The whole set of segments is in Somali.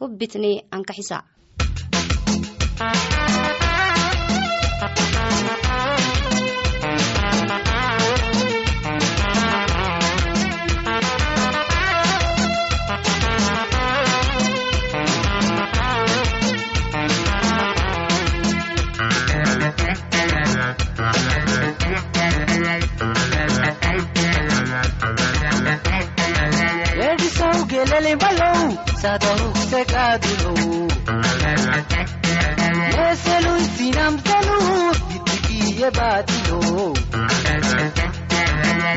hubbitnii ankaxisaa Ready hubbitne ankaxisa Yeselun sinamsanu diddigiye baatilo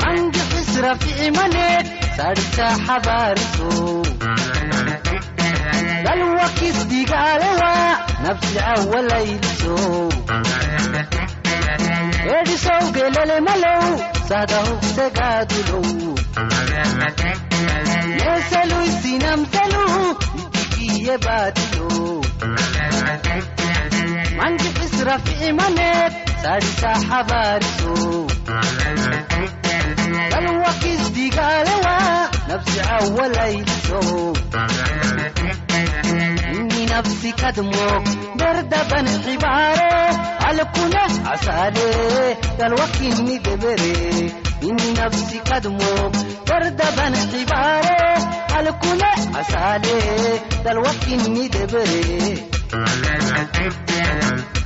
mangi xisra ficimaneed sadhisa xabaariso dalwakis digaalewa nabsi cawalayliso edisow gelele malow sahda hugsegadulow yeselun sinamsanu diddigiye baatilo mangi xisra ficimaneed sadhisa xabaariso dalwakis digaalewa nabsi cawalayliso inni nabsi kadmoog dardaban xibaare alkune casaale dalwakinni debere. Inni nabsi kadmoog dardaban xibaare alkune casaale dalwakinni debere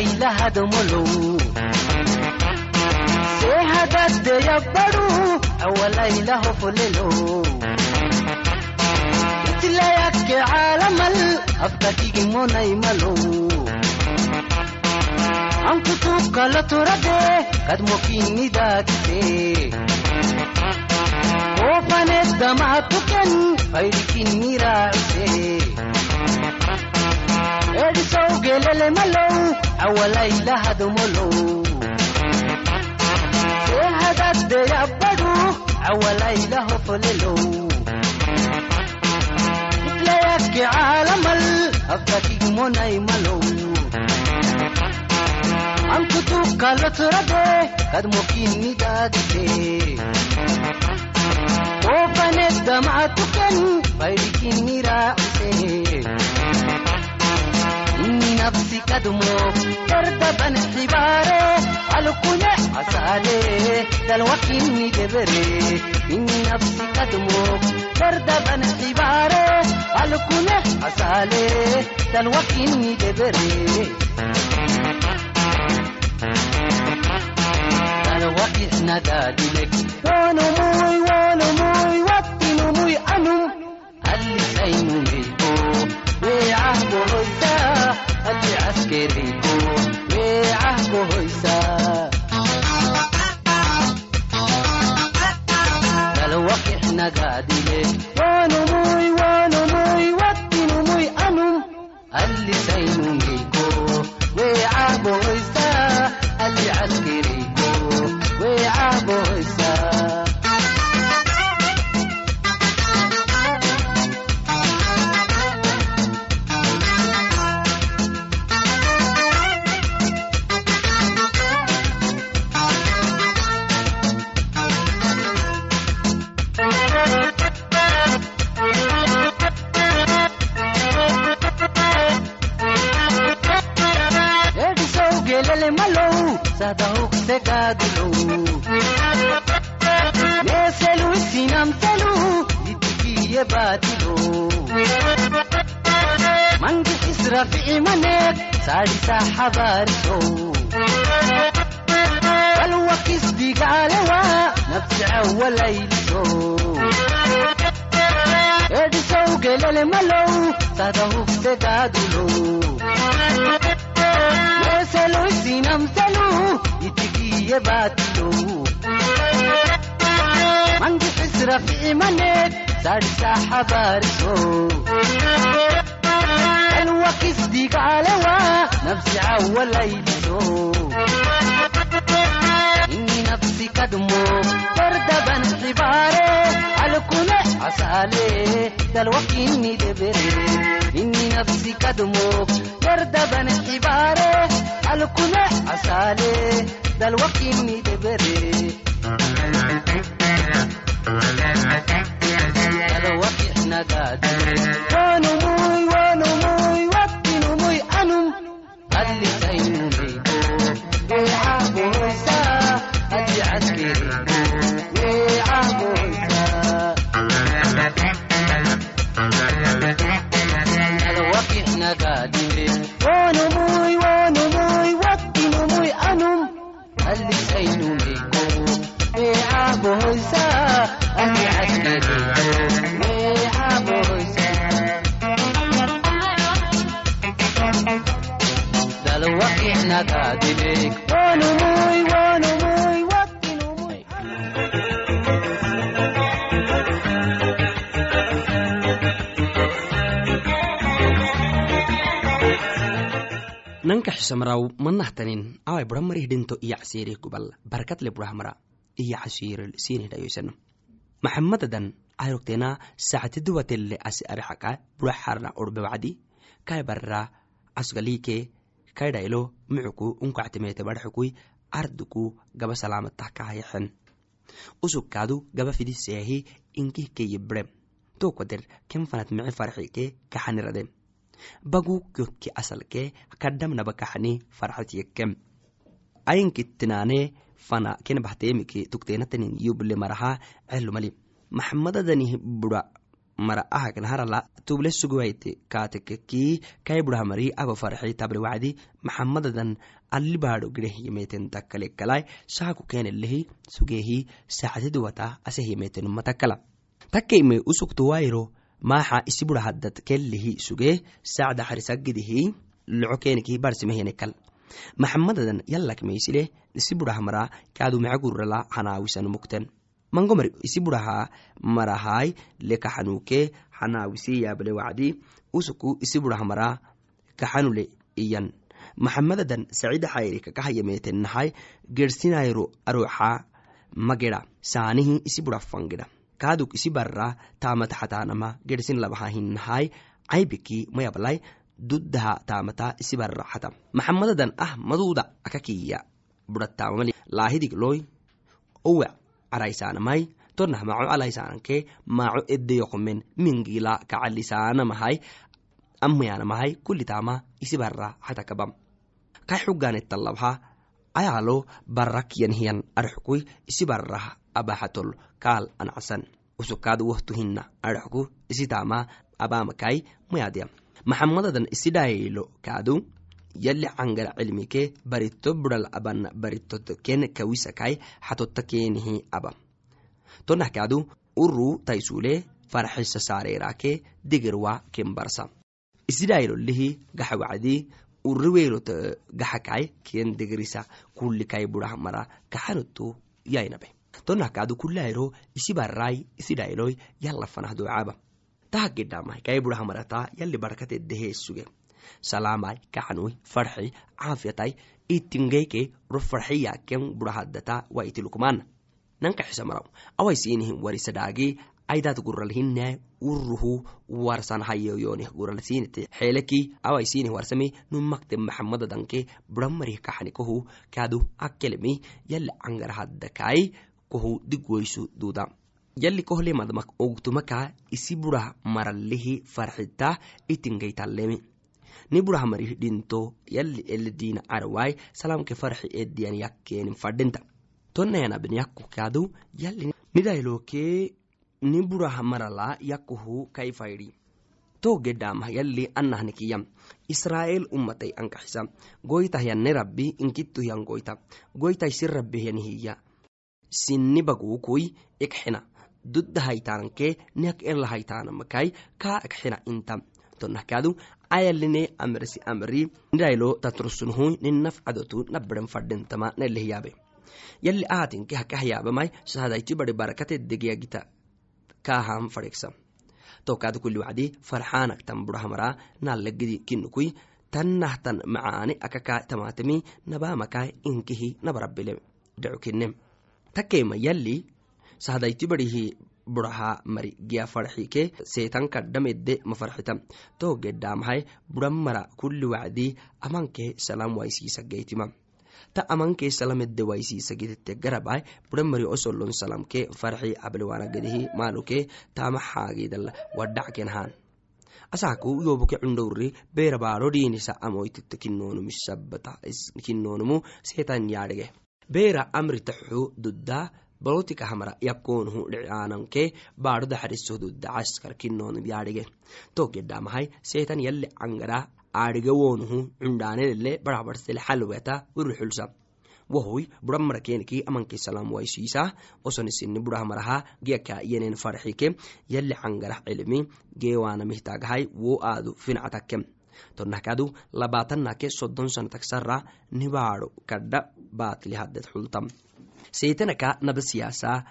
awalaylahadmolow seehadadeyabbaru awalaylahofolelo itlayakke caalamal afkakigimonay-malow ankutukkala turade kadmokinnidaagise oofaneddamaatuken faydikinniraacise edisow gelele malow awalaylahadomolow seehadaddeyabbadu awalaylahofolelow itlayakke caalamal afkakigmonay-malow ankutukkalo turade kadmokinnidaadise oofaneddamaatuken nafsi kadmo dardaban xibaare alkune casaale dalwakinni debere inni nafsi kadmo dardaban xibaare alkune casaale dalwakinni debere dalwakix nagaadilek waanumuy waanumuy wattinumuy anum. Allisaynumeyko weecahbohoysa alli caskereyko weecahbohoysa dalwakix nagaadilek waanumuy waanumuy baadilo mangi israficimaneeg saadhisa xabaariso alwakisdigaalewa nafsi cawalayliso inni nafsi kadmo dardaban xibaare alkune casaale dalwakinni debere inni nafsi kadmo dardaban xibaare alkune casaale dalwakinni debere dalwakixnagaade wanumuy wanumuy wattinumuy anum allisaynumeydo weecaboysa addi caskerido weecaboysa dalwakixnagaadire wanumuy wanumuy wattinumuy anum allisaynumeydo weecaboysa addi caskerido weecaboysa dalwakixnagaadire wanumuy wanumuy wattinumuy nanka xisamraw manahtanin awai buramarih dhinto iya casiirih gubal barakatle burahmara iya casiiril sinihdayoysano maxamadadan ayrogtena sacatiduwatelle asi arixaka buraxarna urbewacdi kai barra asgalike kaidhailo mucuku unkactimete barxukui arduku gaba kahayaxen usugkaadu gaba fidiseahi inkih keyibre tokwader kenfanat mici farxike kaxanirade bagu kyokki asalke kadhamnaba kaxani farxat yekem ayinkitinaane fana ken bahtemike tukteenatanin yuble maraha celumali maxamadadanih bura mara ahaknaharala tuble suguwaite kaatekeki kai burahamari aba farxi tabre wacdi maxamadadan allibaado gireh yemeten takkalekalai saaku kenelehi sugehi sacatiduwata aseh yemeten matakala takkeime usuktuwairo maaxa isi bura haddad kellihi suge sacda xarisagidihi loco keniki barsimehenekal maxamadadan yallakmeisile isi burahamara kaadu macagurala hanaawisan mukten mangomar isi buraha marahai lekaxanuke xanaawisi yable wacdi. Usuku isi burahamara kaxanule iyan. Maxamadadan sacida xayri kakahayameten gersinayro aroxa mageda saanihi isi bura fangeda kaaduk isi barra taamataxatanama gersin labaha hinahai caybiki mayablai duddaha taamata isi barra maxamadadan ah maduuda akakiya burattamamali laahidig loy owe caraysaanamai tonah maco alaysaananke maco edeyoqomen mingila kacalisaanamahai amayanamahai kulitama isi barra xatakabam kai xuganettalabha ayaalo barrakyanhiyan arxukui isi barrah abaxatol kaal anacsan usukaad wohtu hina arxku isi tama abamakai mayadya maxamadadan isi dhaylo kaadu yalli cangara cilmike barito bural aban baritot ken kawisakai xatotta kenihi aba tonah kaadu uru taisule farxisa saarerake digerwa ken barsa isi dhaylolihi gaxa wacdi uriweelot gaxakai ken degerisa kullikai burah mara kaxanoto yainabe tonah kaadu kulayro isi barai isi dhayloy yalla fanah docaba tahagedhamai kai burah marata yalli barkatedehe suge salamai kaxanui farxi caafiyatai itingeyke ro farxiya ken burahadata wa itilukmana nanka xisamaraw awai siinihin warisadhaagi aidat guralhinai uruhu warsan hayoyonih guralsinite xeeleki awai sinih warsami numakte maxamadadanke buramarih kaxanikohu kaadu akkelemi yalli cangarahadakai kohu digwoysu duda yalli kohlemadmak ogtumaka isi burah maralihi farxita itingeytallemi ni burahmarih dhinto yalli elediina carwai salamke farxi ediyan yakkenin fadhinta tonnayanabin yakkukadu yalli nidailokee ni burahmarala yakkuhu kai faydi to gedhamah yalli annahnikiyam israa'el ummatay ankaxisa goytah yanne rabbi inkittuh yan goyta. Goytay sin rabbih yanihiya sinni bagukui ikxina dudda haytaanke niak erla haytaanamakai kaa ikxina inta. Tonahkadu ayaline amrisi amri nidailo tatrusunhui ninaf cadotu nabaren fadhintama nalehyabe yalli aatinke hakahyaabamai sahadayti bari barakatedegyagita kaahan fadhegsa tokada kuli wacdi farxaanaktan nalagidi kinukui tannahtan macaani akakaa tamatami nabamakai inkihi nabarabile dhacukine takema yalli sahadayti barihi buraha mari giya farxike seetan kadhamedde mafarxita to gedhamahai buramara kuli wacdi amanke salam waisiisageytima ta amanke salamedde waisiisagitete garabai buramari osolon salamke farxi ablewanagadihi maaluke tama xaagidala wadhackenhaan asaku yoboke cundowri beerabaaro dhiinisa amoytitte kinoonumu seetan yaadhege beera amritaxu dudda balotika hamara yakoonhu dhiciaananke baadhoda xarisoh dudda caskar kinoonum yaadhige togedhamahai seetan yalle cangara aadhige woonuhu cundhaanelele barabarsele xalweta uruxulsa wahoy buramara keniki amanke salam waisiisa osonisini burahamaraha giyaka yenen farxike yalle cangarah cilmi geewanamihtagahai wo aadu fincatake tonahkadu labaatanake soddon sanataksara nibaadho kadha baatli hadded xultam seetanaka naba siyaasa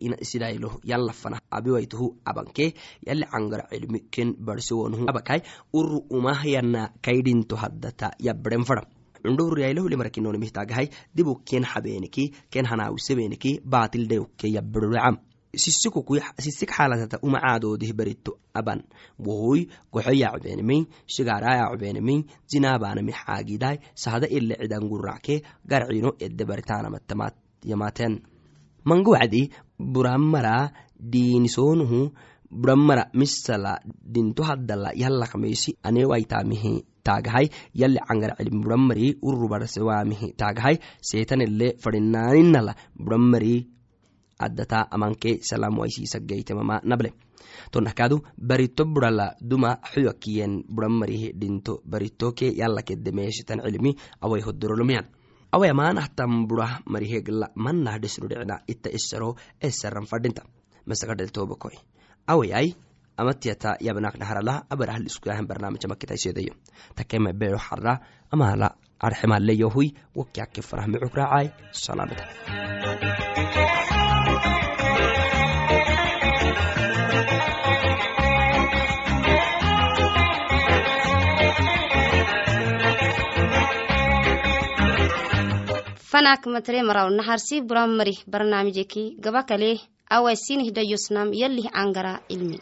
ina isidailo yallafana abiwaituhu abanke yalli cangara cilmi ken barsiwonuhu abakai uru umahyana kaydhinto haddata yabren fada cundhowriyailahulimarakinonimihtagahai dibu ken xabeeniki ken hanaawisebeniki baatildayokke yabirocam sisik xaalatata umacaadodih berito aban wohoy goxo yacbenimi shigaara yacbenimi zinabanami xaagidai sahada ile cidan guracke garcino ede baritaanamatamaaten mango wacdi buramara diinisoonuhu buramara misala dinto haddala yallakmeysi anewaitamihi taagahai yalli cangar cilmi buramari urubarsewaamihi taagahai seetanele fadhinaaninala buramari addata amanke salam waisiisageytemama nable tonakadu barito burala duma xuyakiyen buramarihi dhinto baritoke yalakedde meeshitan cilmi awai hodorolomiyan awaya maanahtan burah marihegla manah dhesrudhicna itta isaro esaran fadhinta masakadheltobakoi awayai amatiyata yabnaknaharala abarahliskuyahan barnaamija makitaisedayo takema beero xara amala arxemaleyohui wakyake farahmi cukraacai salaamada fanak matre maraw naharsi buram marih barnaamijeki gaba kale awai sinih dayosnam yallih angara ilmi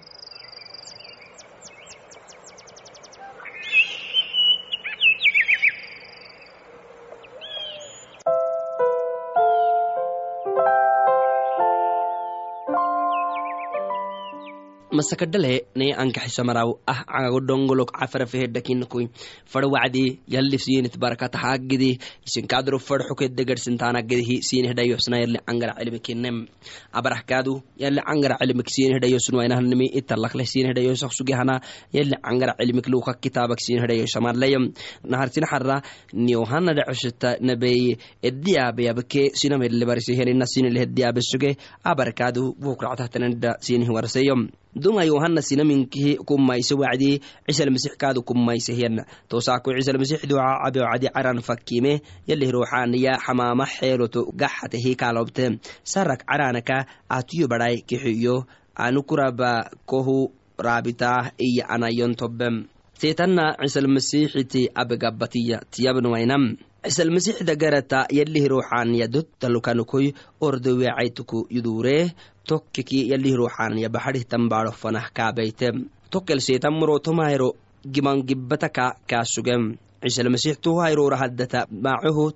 masakadhale ne ankaxisamaraw ah cagodhongolok cafarafehedhakinakoi far wacdi yalif sinit barakata haagidi isinkadro far xukede garsintaanagedihi sinehdayosna yali cangara cilimikinem abarahkadu yali cangara cilimik sinehdayosnuainahnimi italakleh sinehdayosaq sugehana yali cangara cilimik luka kitabak sinehdayosamalayam naharsin xara niohana dhacoshita nabeye ediyaabeyabke sinamedlebarisihenina sinelehediyabe suge abarkadu bukractahtanada sinih warseyom duma yohana sinaminkihi kumayse wacdi cisalmasix kaadu kumaysehyan tosaako cisalmasix duca cabewcadi caran fakime yalih ruuxaniya xamaama xeeloto gaxatehi kaalobte sarak caranaka atuyo badai kixiyo anukuraba kohu raabitaah iya anayon tobem seetanna cisalmasixiti abegabatiya tiyabnuwainam cisalmasixda garata yalih ruuxaniya dottalukanukoy ordowecaytuku yudure tokkeki yalih ruuxaniya baxadih tambaadho fanah kaabeyte tokkel seetan murotomaayro giman gibbataka kaa sugem cisalmasix tuhayrora haddata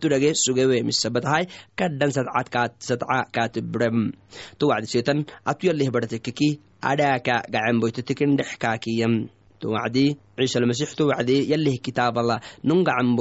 tudhage sugewe misabatahay kadhan sadca kaatibrem to wacdi seetan atu yalih badhatekeki adhaaka gacemboytetekendhex kaakiyam towacdi ciisalmasix towacdi yalih kitaabala nun gacan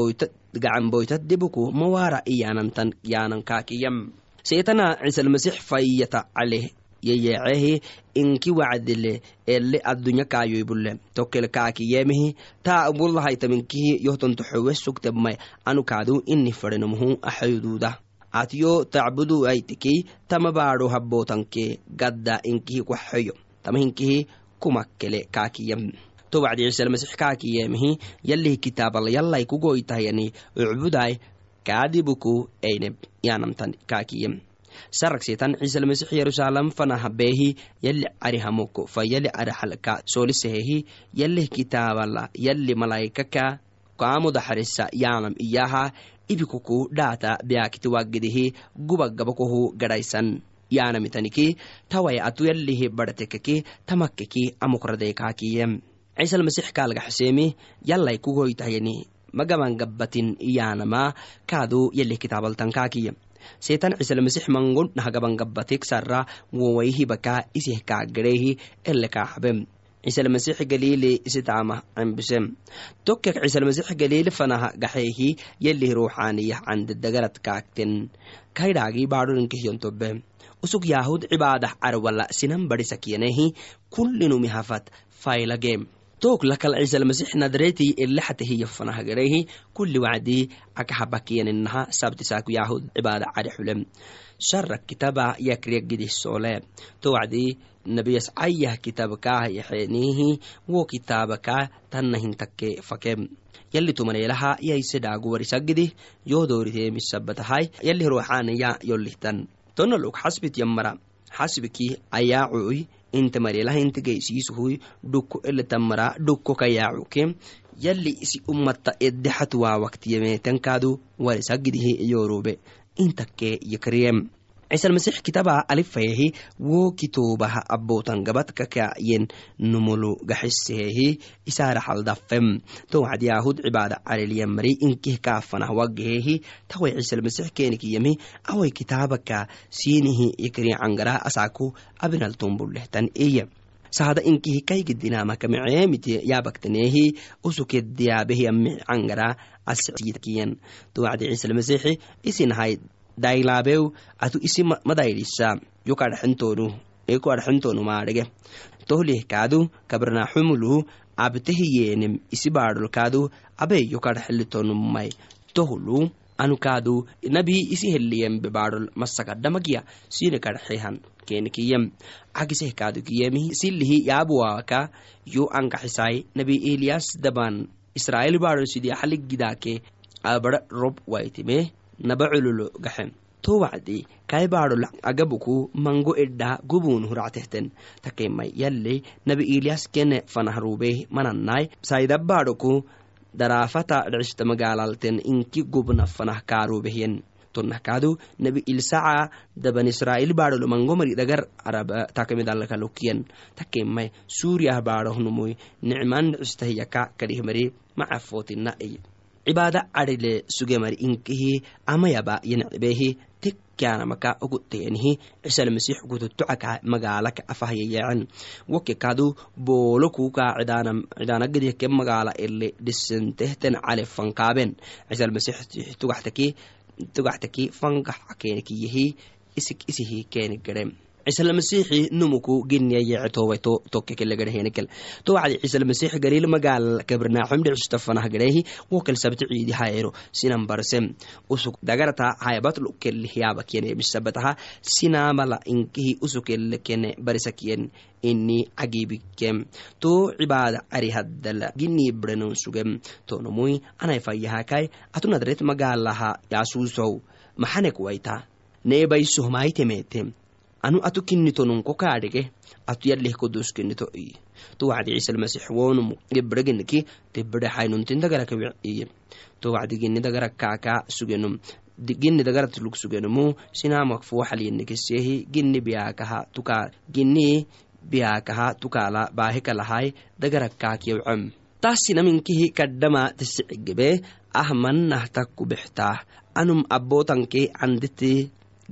boytad debuku mawara iyanantan yanan kaakiyam. Seetana ciisalmasix fayyata caleh yeyeecehi inki wacdile ele addunya kaayoybule tokel kaakiyemihi taa ubulahaytaminkihi yohtonto xowe sugtebmay anu kaadu ini fadenomuhu axayuduuda atiyo tacbudu aitiki tama habootanke gadda inkihi kwaxeyo tama hinkihi kumakkele kaakiyem to wacdi ciisalmasix kaakiyemihi yalih kitaabala yallay kugoytahayani ucbuday kaadibuku eineb yanamtan kaakiyem saragsetan ciisalmasix yerusalem fanah beehi yali carihamoko fa yali carahalka soolisehehi yalih kitaabala yali malaikaka kaamudaxarisa yanam iyaha. Ibikuku dhaata beakiti waggidihi gubagabakohu gadhaysan yanamitaniki taway atu yalihi badhatekeki tamakkeki amokradeekaakiyem ciisalmasix kaalgaxseemi yallay kugoytahyani magaban gabbatin iyanama kaadu yalih kitaabaltankaakiya seetan ciisalmasix mangon sarra wowaihibaka isih kaaggareehi ele kaaxabem ciisalmasix isitaama cembisem tokkek ciisalmasix galiili fanaha gaxeehi yalih ruuxaaniyah candedagarat kaagten kaydhaagii baadholinkihiyontobe usug yaahud cibaadah carwala sinan badhisakyanehi kullinumihafat faylagem took lakal ciisalmasix nadreeti elexatehiya fanahagarehi kulli wacdii akahabakiyaninaha sabtisaaku yaahud cibaada cari xulem sharak kitaba yakriyagidih soole to wacdii nabiyas yaxeenihi wo kitaabaka tannahintakke fakem yalli tumaneelaha yaisedhaagu warisagidih yohdooritemisabbatahay yalli ruuxaanaya yollihtan tonaluk xasbit yammara xasbiki ayaacuy inta mareelaha inta geysiisuhuy dhukko eletamara dhukko kayaacuke yalli isi ummata eddexat waa waktiyameetankaadu warisagidihi yoorube intakke yakriyem ciisalmasix kitaba alifayehi wo kitoobaha abbootan gabadka kaayen numulu gaxisehehi isaaraxaldafem to wacd yaahud cibaada calelyamari inkih kaafanah wagahehi taway ciisalmasix keenikiyemi away kitaabaka siinihi yakriicangara asaaku abinaltumbulehtan iya sahada inkihi kaygidinamakameceemite yaabaktaneehi usukediyaabehi amicangara askiyan to wacdi ciisalmasixi isinahay daylaabew atu isi eko adhaxentoonu maadhege tohlih kaadu kabarnaaxumulu abtehiyeenem isi baadholkaadu abe yokadhaxelitoonumay tohulu kaadu nabii isi heliyembe baadhol masakadhamagiya sine kadhaxehan kenikiyem agiseh kaadu silihi yaabuwaaka yo ankaxisay nabi eliyas daban. Israel baadhol sidia xaligidaake abara rob waitime naba cululo gaxem to wacdi baadhol agabuku mango edha gubun huractehten takemai yalle nabi iliyas kene fanahruubeh manannai saida baadhoku daraafata dhicista magaalalten inki gubna fanah kaaruubehyen tonnahkaadu nabi ilsaca daban israa'il baadholo mango mari dagar arab takemidalakalokiyen takemai suuriyah baadhohnumuy nicman dhicistahiyaka kadihmari macafootina ey cibaada cadhile sugemari inkihi amayaba yencibehi tekkanamaka oguteyenihi cisalmasix gututocaka magaalaka afahyayeecen woke kadu boolo kuka cidaanagedihke magaala ele dhisentehten cale fankaaben. Cisalmasix tugaxtaki fankax kenikiyehi isik isihi keni gerem ciisalmasixi numuku giniyayeece toway tokkekelegarhenikel to wacdi ciisalmasix galil magaal kabarnaaxum dhicstafanah garehi wokel sabti ciidi hayero sinan barsem usuk hayabatlu kelihyaabakene bisabataha sinamala inkihi usukelle kene barisakiyen ini cagibikem to cibaada cari haddala gini brenon sugem. Tonomui anay fayahakai atu nadret magaalaha yaasuusow maxanek neebaysohmaaytemete anu atu kinitonunko kaadhege atu yalih kodoskenito iye to wacdi ciisalmasix wonumu gebregeniki tebere haynuntin dagarakawiye to wacdi gini dagarakaaka sugenum gini dagaratlug sugenumu sinamak fuwaxalyenikesehi gini biyaakaha tuka gini biyaakaha tukala baahikalahay dagarakaakiyawcem taasinaminkihi kadhama tisicigebe ahmannah takku bextaah anum abootanke candite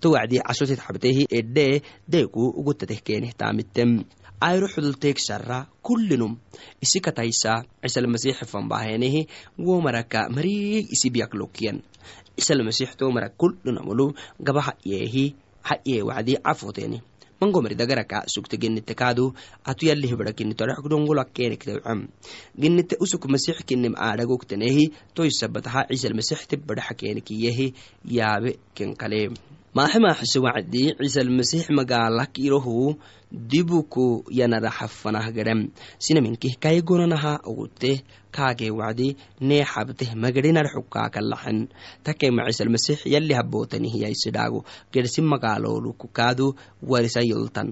towacdi casotet xabtehi edhe deeku ugutateh keenih taamitem ayro xudulteeg shara kullinum isi kataysa ciisalmasiixi fanbahenehi womaraka mariig isi ciisalmasiix tomara kullinamulu gaba hayeehi hayee wacdi cafoteni mangomari dagaraka sugte genite kaadu atu yalih bada kinito adhaxkudongolak kenekteocam genite usuk masix kinim aadhagogtenehi toysabataha ciisalmasixte badaxa kenekiyehi yaabe kenkale maaxe maaxise wacdi ciisalmasix magaalak irohu dibuku yanada xafanah gadham sinaminkih kaygonanaha ogute kaagee wacdi nee xabteh magadhinarxukaakalaxen takema ciisalmasix yali habootanihiyaisidhaago gersi magaalooluku kaadu warisa yoltan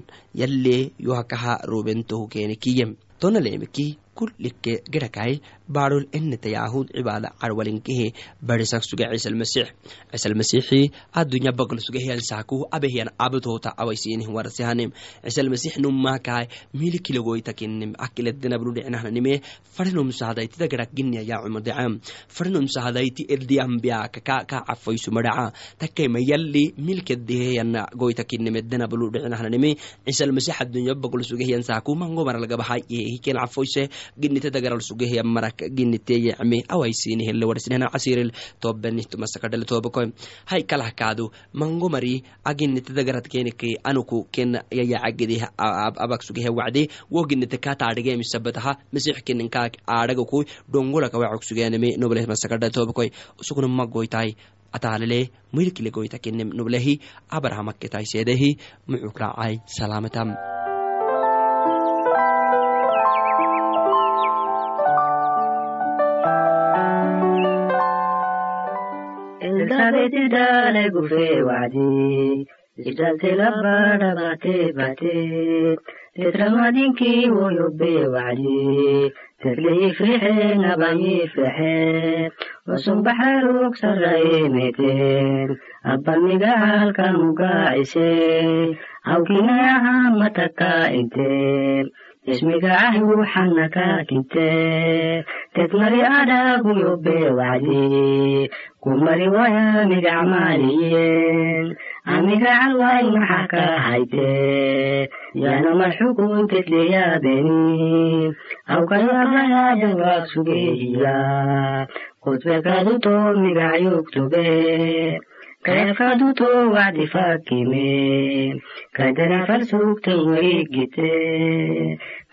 yohakaha robentohu keenekiyem tonaleemeki kullike gedhakai baadhol eneta yaahud cibaada carwalinkehe barisak suge ciisalmasix ciisalmasixi addunya bagl sugehiyalsaaku abehiyan abtoota awaisiinih warasihanim. Ciisalmasix nummakai milikilagoytakinim akileddenabnudhicnahnanime farinum sahadaitida gedhak ginia yaacumodecam farinum sahadaiti erdiambiaka ka ka cafoysumadhaca takema yalli milkedeheyana goytakinimeddenabnudhicnahnanime ciisalmasix addunya bagl sugehiyansaaku mangomaralgabahay yehiken cafoyse ginite dagaral sugeheya marak ginite yecme awaisiinihele warsinehna casiril tobenihtumasakadhale tobakoy hay kalah kaadu mango mari aginite kenike anuku ken yayacagedeh abak sugehe wacde wo ginite ka taadhigemisabataha masix keninkaak aadhagakuy dhongolaka wacok sugeneme nobleh usukuna magoytai ataalele milkile goyta kenem noblehi abrahamakketai seedehi mucukraacai salaamatam Elizabeti dale gufe wadi, idalte labada bate bate, tetramadinki woyobe wadi, tetli yifrixe naba yifrixe, wasum baxaruk sarraye awkinayaha mataka inte, ismiga ahyu xannaka kinte, tetmari adagu yobe wadi, kumari waya migacmaaliyen amigacal way maxaa ka hayte yana marxukun tetleyaabeni awkayabayaadawaag sugehiya kutbekaduto migacyogtobe kayafkaduto wacdi fakime kaydana sugtan warigite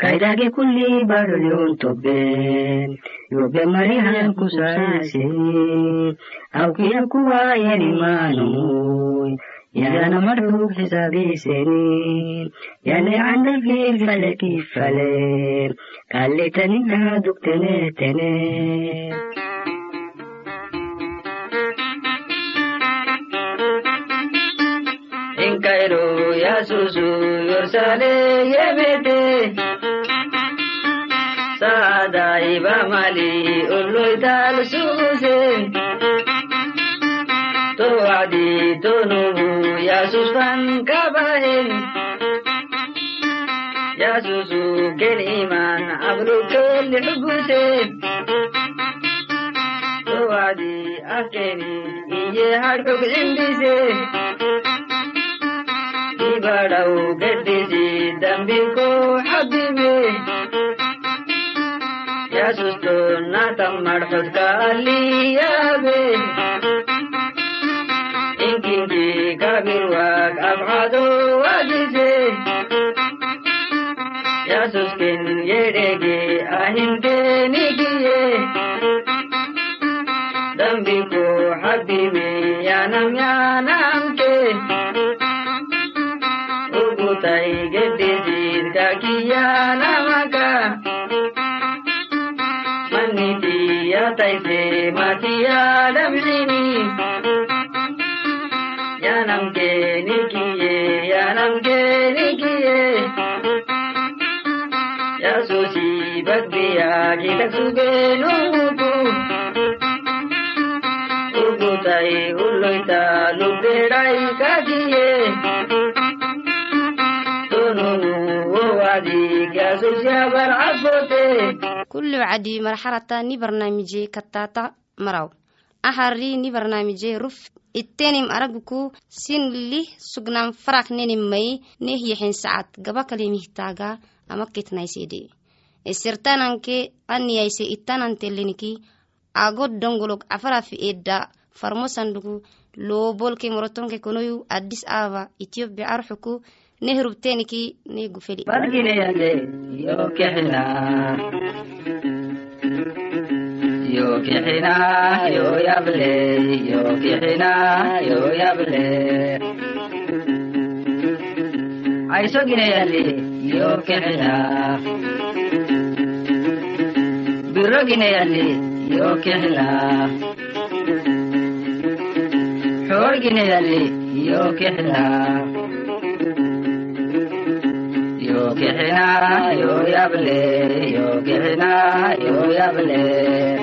kaydage kulli barolyon toben yobe marihan kusaasini awkiya kuwa yanimaanoy yana marhug xisaabiseni yana candalfil fale kifale Cairo, ya susu, yorsale, yebete. Saada iba mali, ulloy tal suuse. To adi, to nubu, ya susfan kabahin. Ya susu, kel iman, abru kel hubuse. To adi, akeni, iye harkuk indise. Ibadau gedisi dambiko xabibe yasusto natam marxudka aliyabe inkinki kabirwag abcado wadise yasuskin yedhege matai gedididka kiyanamaka manitiyataise matiyadamsini yanamkenikiye yanamkenikiye yasusi bakbiya kitaksugenumuku kulli wacdi marxalata ni barnaamije katata maraw. Ahari ni barnaamije ruf ittenim araguku sin lih sugnam farak nenim mai neh yexen sacad gaba kalimihtaga ama kitnaysede isirtananke aniyayse ittananteleniki ago dongolog afarafi edda farmo sandugu loobolke morotonke konoyu addis ababa ethiopia arxuku neh rubteniki ne gufeli yo kexina yo yable yo kexina yo yable kexina birogineyale yo kexina xoorgineyale yo kexina yo kexina yo yable yo kexina yo yable ayrogineyale yo kexina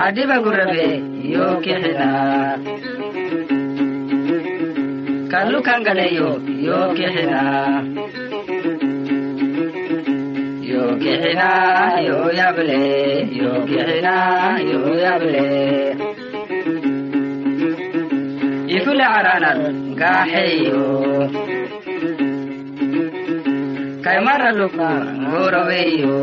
xadiba gurabe yo kexina kallu kangaleyo yo kexina yo kexina yo yable gaaxeyo kaymaraluku nguraweyo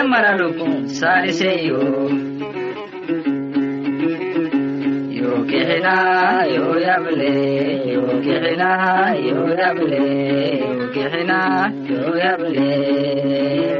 doya maraluku saaliseyo yo kexina yo yable yo kexina yo yable yo kexina yo yable